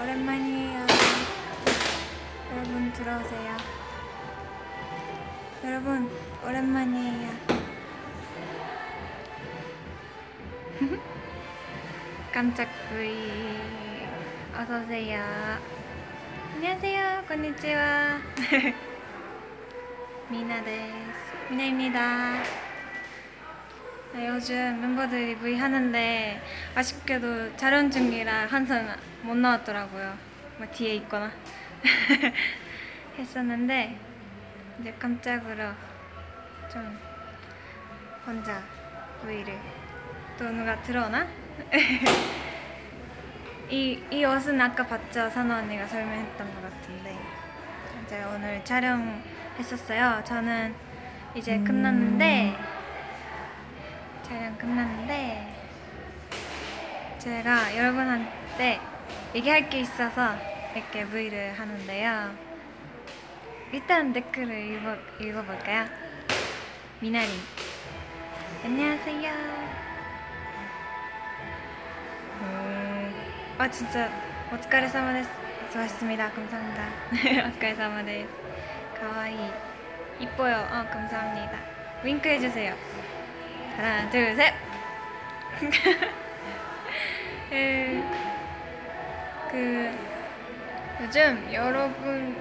오랜만이에요. 여러분 들어오세요. 여러분 오랜만이에요. 깜짝 V 어서 오세요. 안녕하세요. 건니치와. 미나 데스. 미나입니다. 네, 요즘 멤버들이 V 하는데 아쉽게도 촬영 중이라 항상 못 나왔더라고요. 뭐 뒤에 있거나 했었는데 이제 깜짝으로 좀 혼자 V를 또 누가 들어오나? 이, 이 옷은 아까 봤죠? 선우 언니가 설명했던 것 같은데 이제 오늘 촬영했었어요. 저는 이제 끝났는데 끝났는데 제가 여러분한테 얘기할 게 있어서 이렇게 V를 하는데요. 일단 댓글을 읽어, 읽어볼까요? 미나리 안녕하세요. 음, 아 진짜 오츠카레사마 데스. 수고하셨습니다. 감사합니다. 오츠카레사마 데스. 가와이 이뻐요. 어 감사합니다. 윙크 해주세요. 하나 둘 셋. 에, 그 요즘 여러분들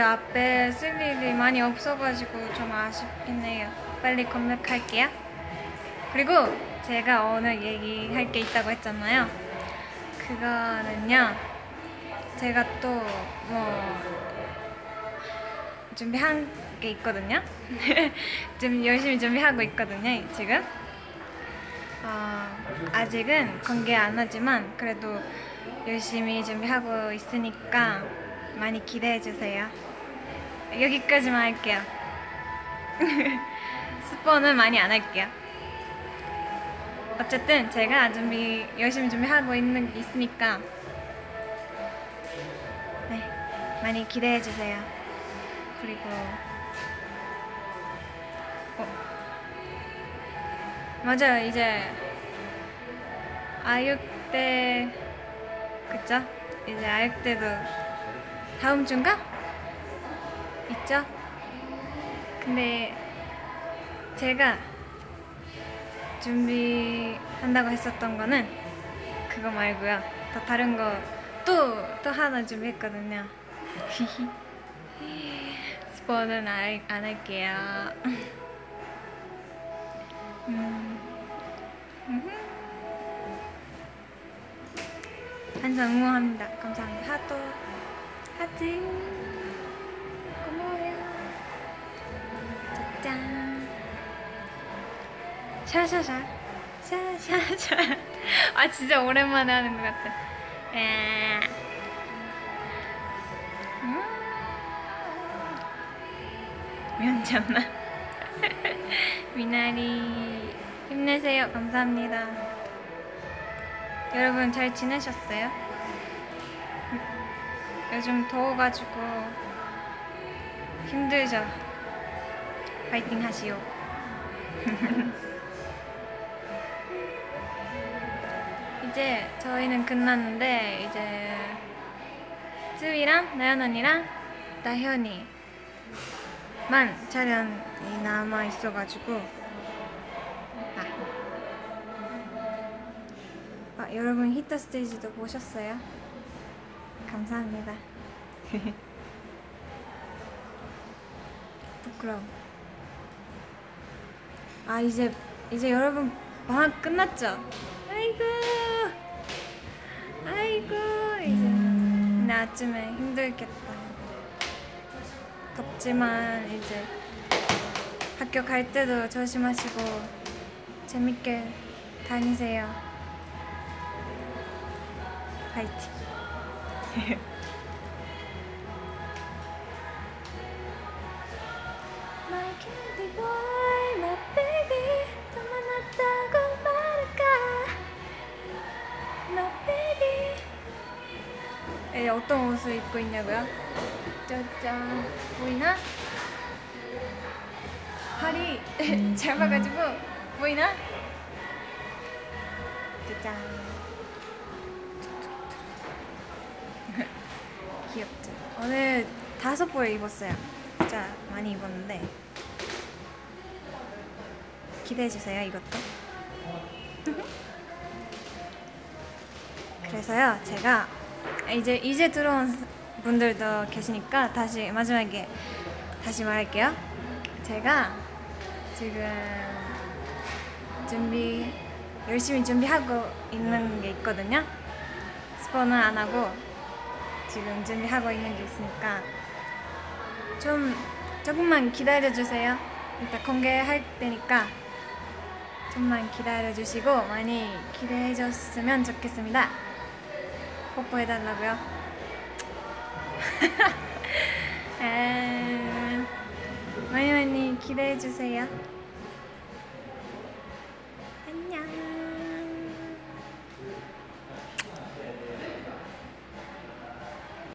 앞에 쓸 일이 많이 없어가지고 좀 아쉽긴 해요. 빨리 컴백할게요. 그리고 제가 오늘 얘기할 게 있다고 했잖아요. 그거는요. 제가 또 뭐 준비한 게 있거든요. 좀 열심히 준비하고 있거든요. 지금. 어, 아직은 공개 안 하지만 그래도 열심히 준비하고 있으니까 많이 기대해 주세요. 여기까지만 할게요. 스포는 많이 안 할게요. 어쨌든 제가 준비 열심히 준비하고 있는 있으니까 네 많이 기대해 주세요. 그리고 어. 맞아요 이제 아육대 그쵸? 이제 아육대도 다음 주인가? 있죠? 근데 제가 준비한다고 했었던 거는 그거 말고요 더 다른 거 또 또 하나 준비했거든요 스포는 안, 안 할게요 음. 항상 응원합니다. 감사합니다. 하도 하트 고마워요. 짠 샤샤샤 샤샤샤 아 진짜 오랜만에 하는 것 같아. 에. 음. 면잡나 미나리 힘내세요. 감사합니다. 여러분 잘 지내셨어요? 요즘 더워가지고 힘들죠? 파이팅 하시오. 이제 저희는 끝났는데 이제 쯔위랑 나연 언니랑 나현이 만 촬영이 남아 있어가지고 아. 아, 여러분 히터 스테이지도 보셨어요? 감사합니다. 부끄러워. 아 이제 이제 여러분 방학 끝났죠? 아이고 아이고 이제 나 아침에 힘들겠다. 덥지만 이제 학교 갈 때도 조심하시고 재밌게 다니세요. 파이팅. 어떤 옷을 입고 있냐고요? 짜잔 보이나? 팔이 짧아가지고 보이나? 짜잔. 귀엽죠? 오늘 다섯 벌 입었어요. 진짜 많이 입었는데 기대해 주세요 이것도. 그래서요 제가 이제 이제 들어온 분들도 계시니까 다시 마지막에 다시 말할게요. 제가 지금 준비 열심히 준비하고 있는 게 있거든요. 스포는 안 하고 지금 준비하고 있는 게 있으니까 좀 조금만 기다려 주세요. 일단 공개할 때니까 좀만 기다려 주시고 많이 기대해 줬으면 좋겠습니다. 뽀뽀해 달라고요. 아, 많이 많이 기대해 주세요.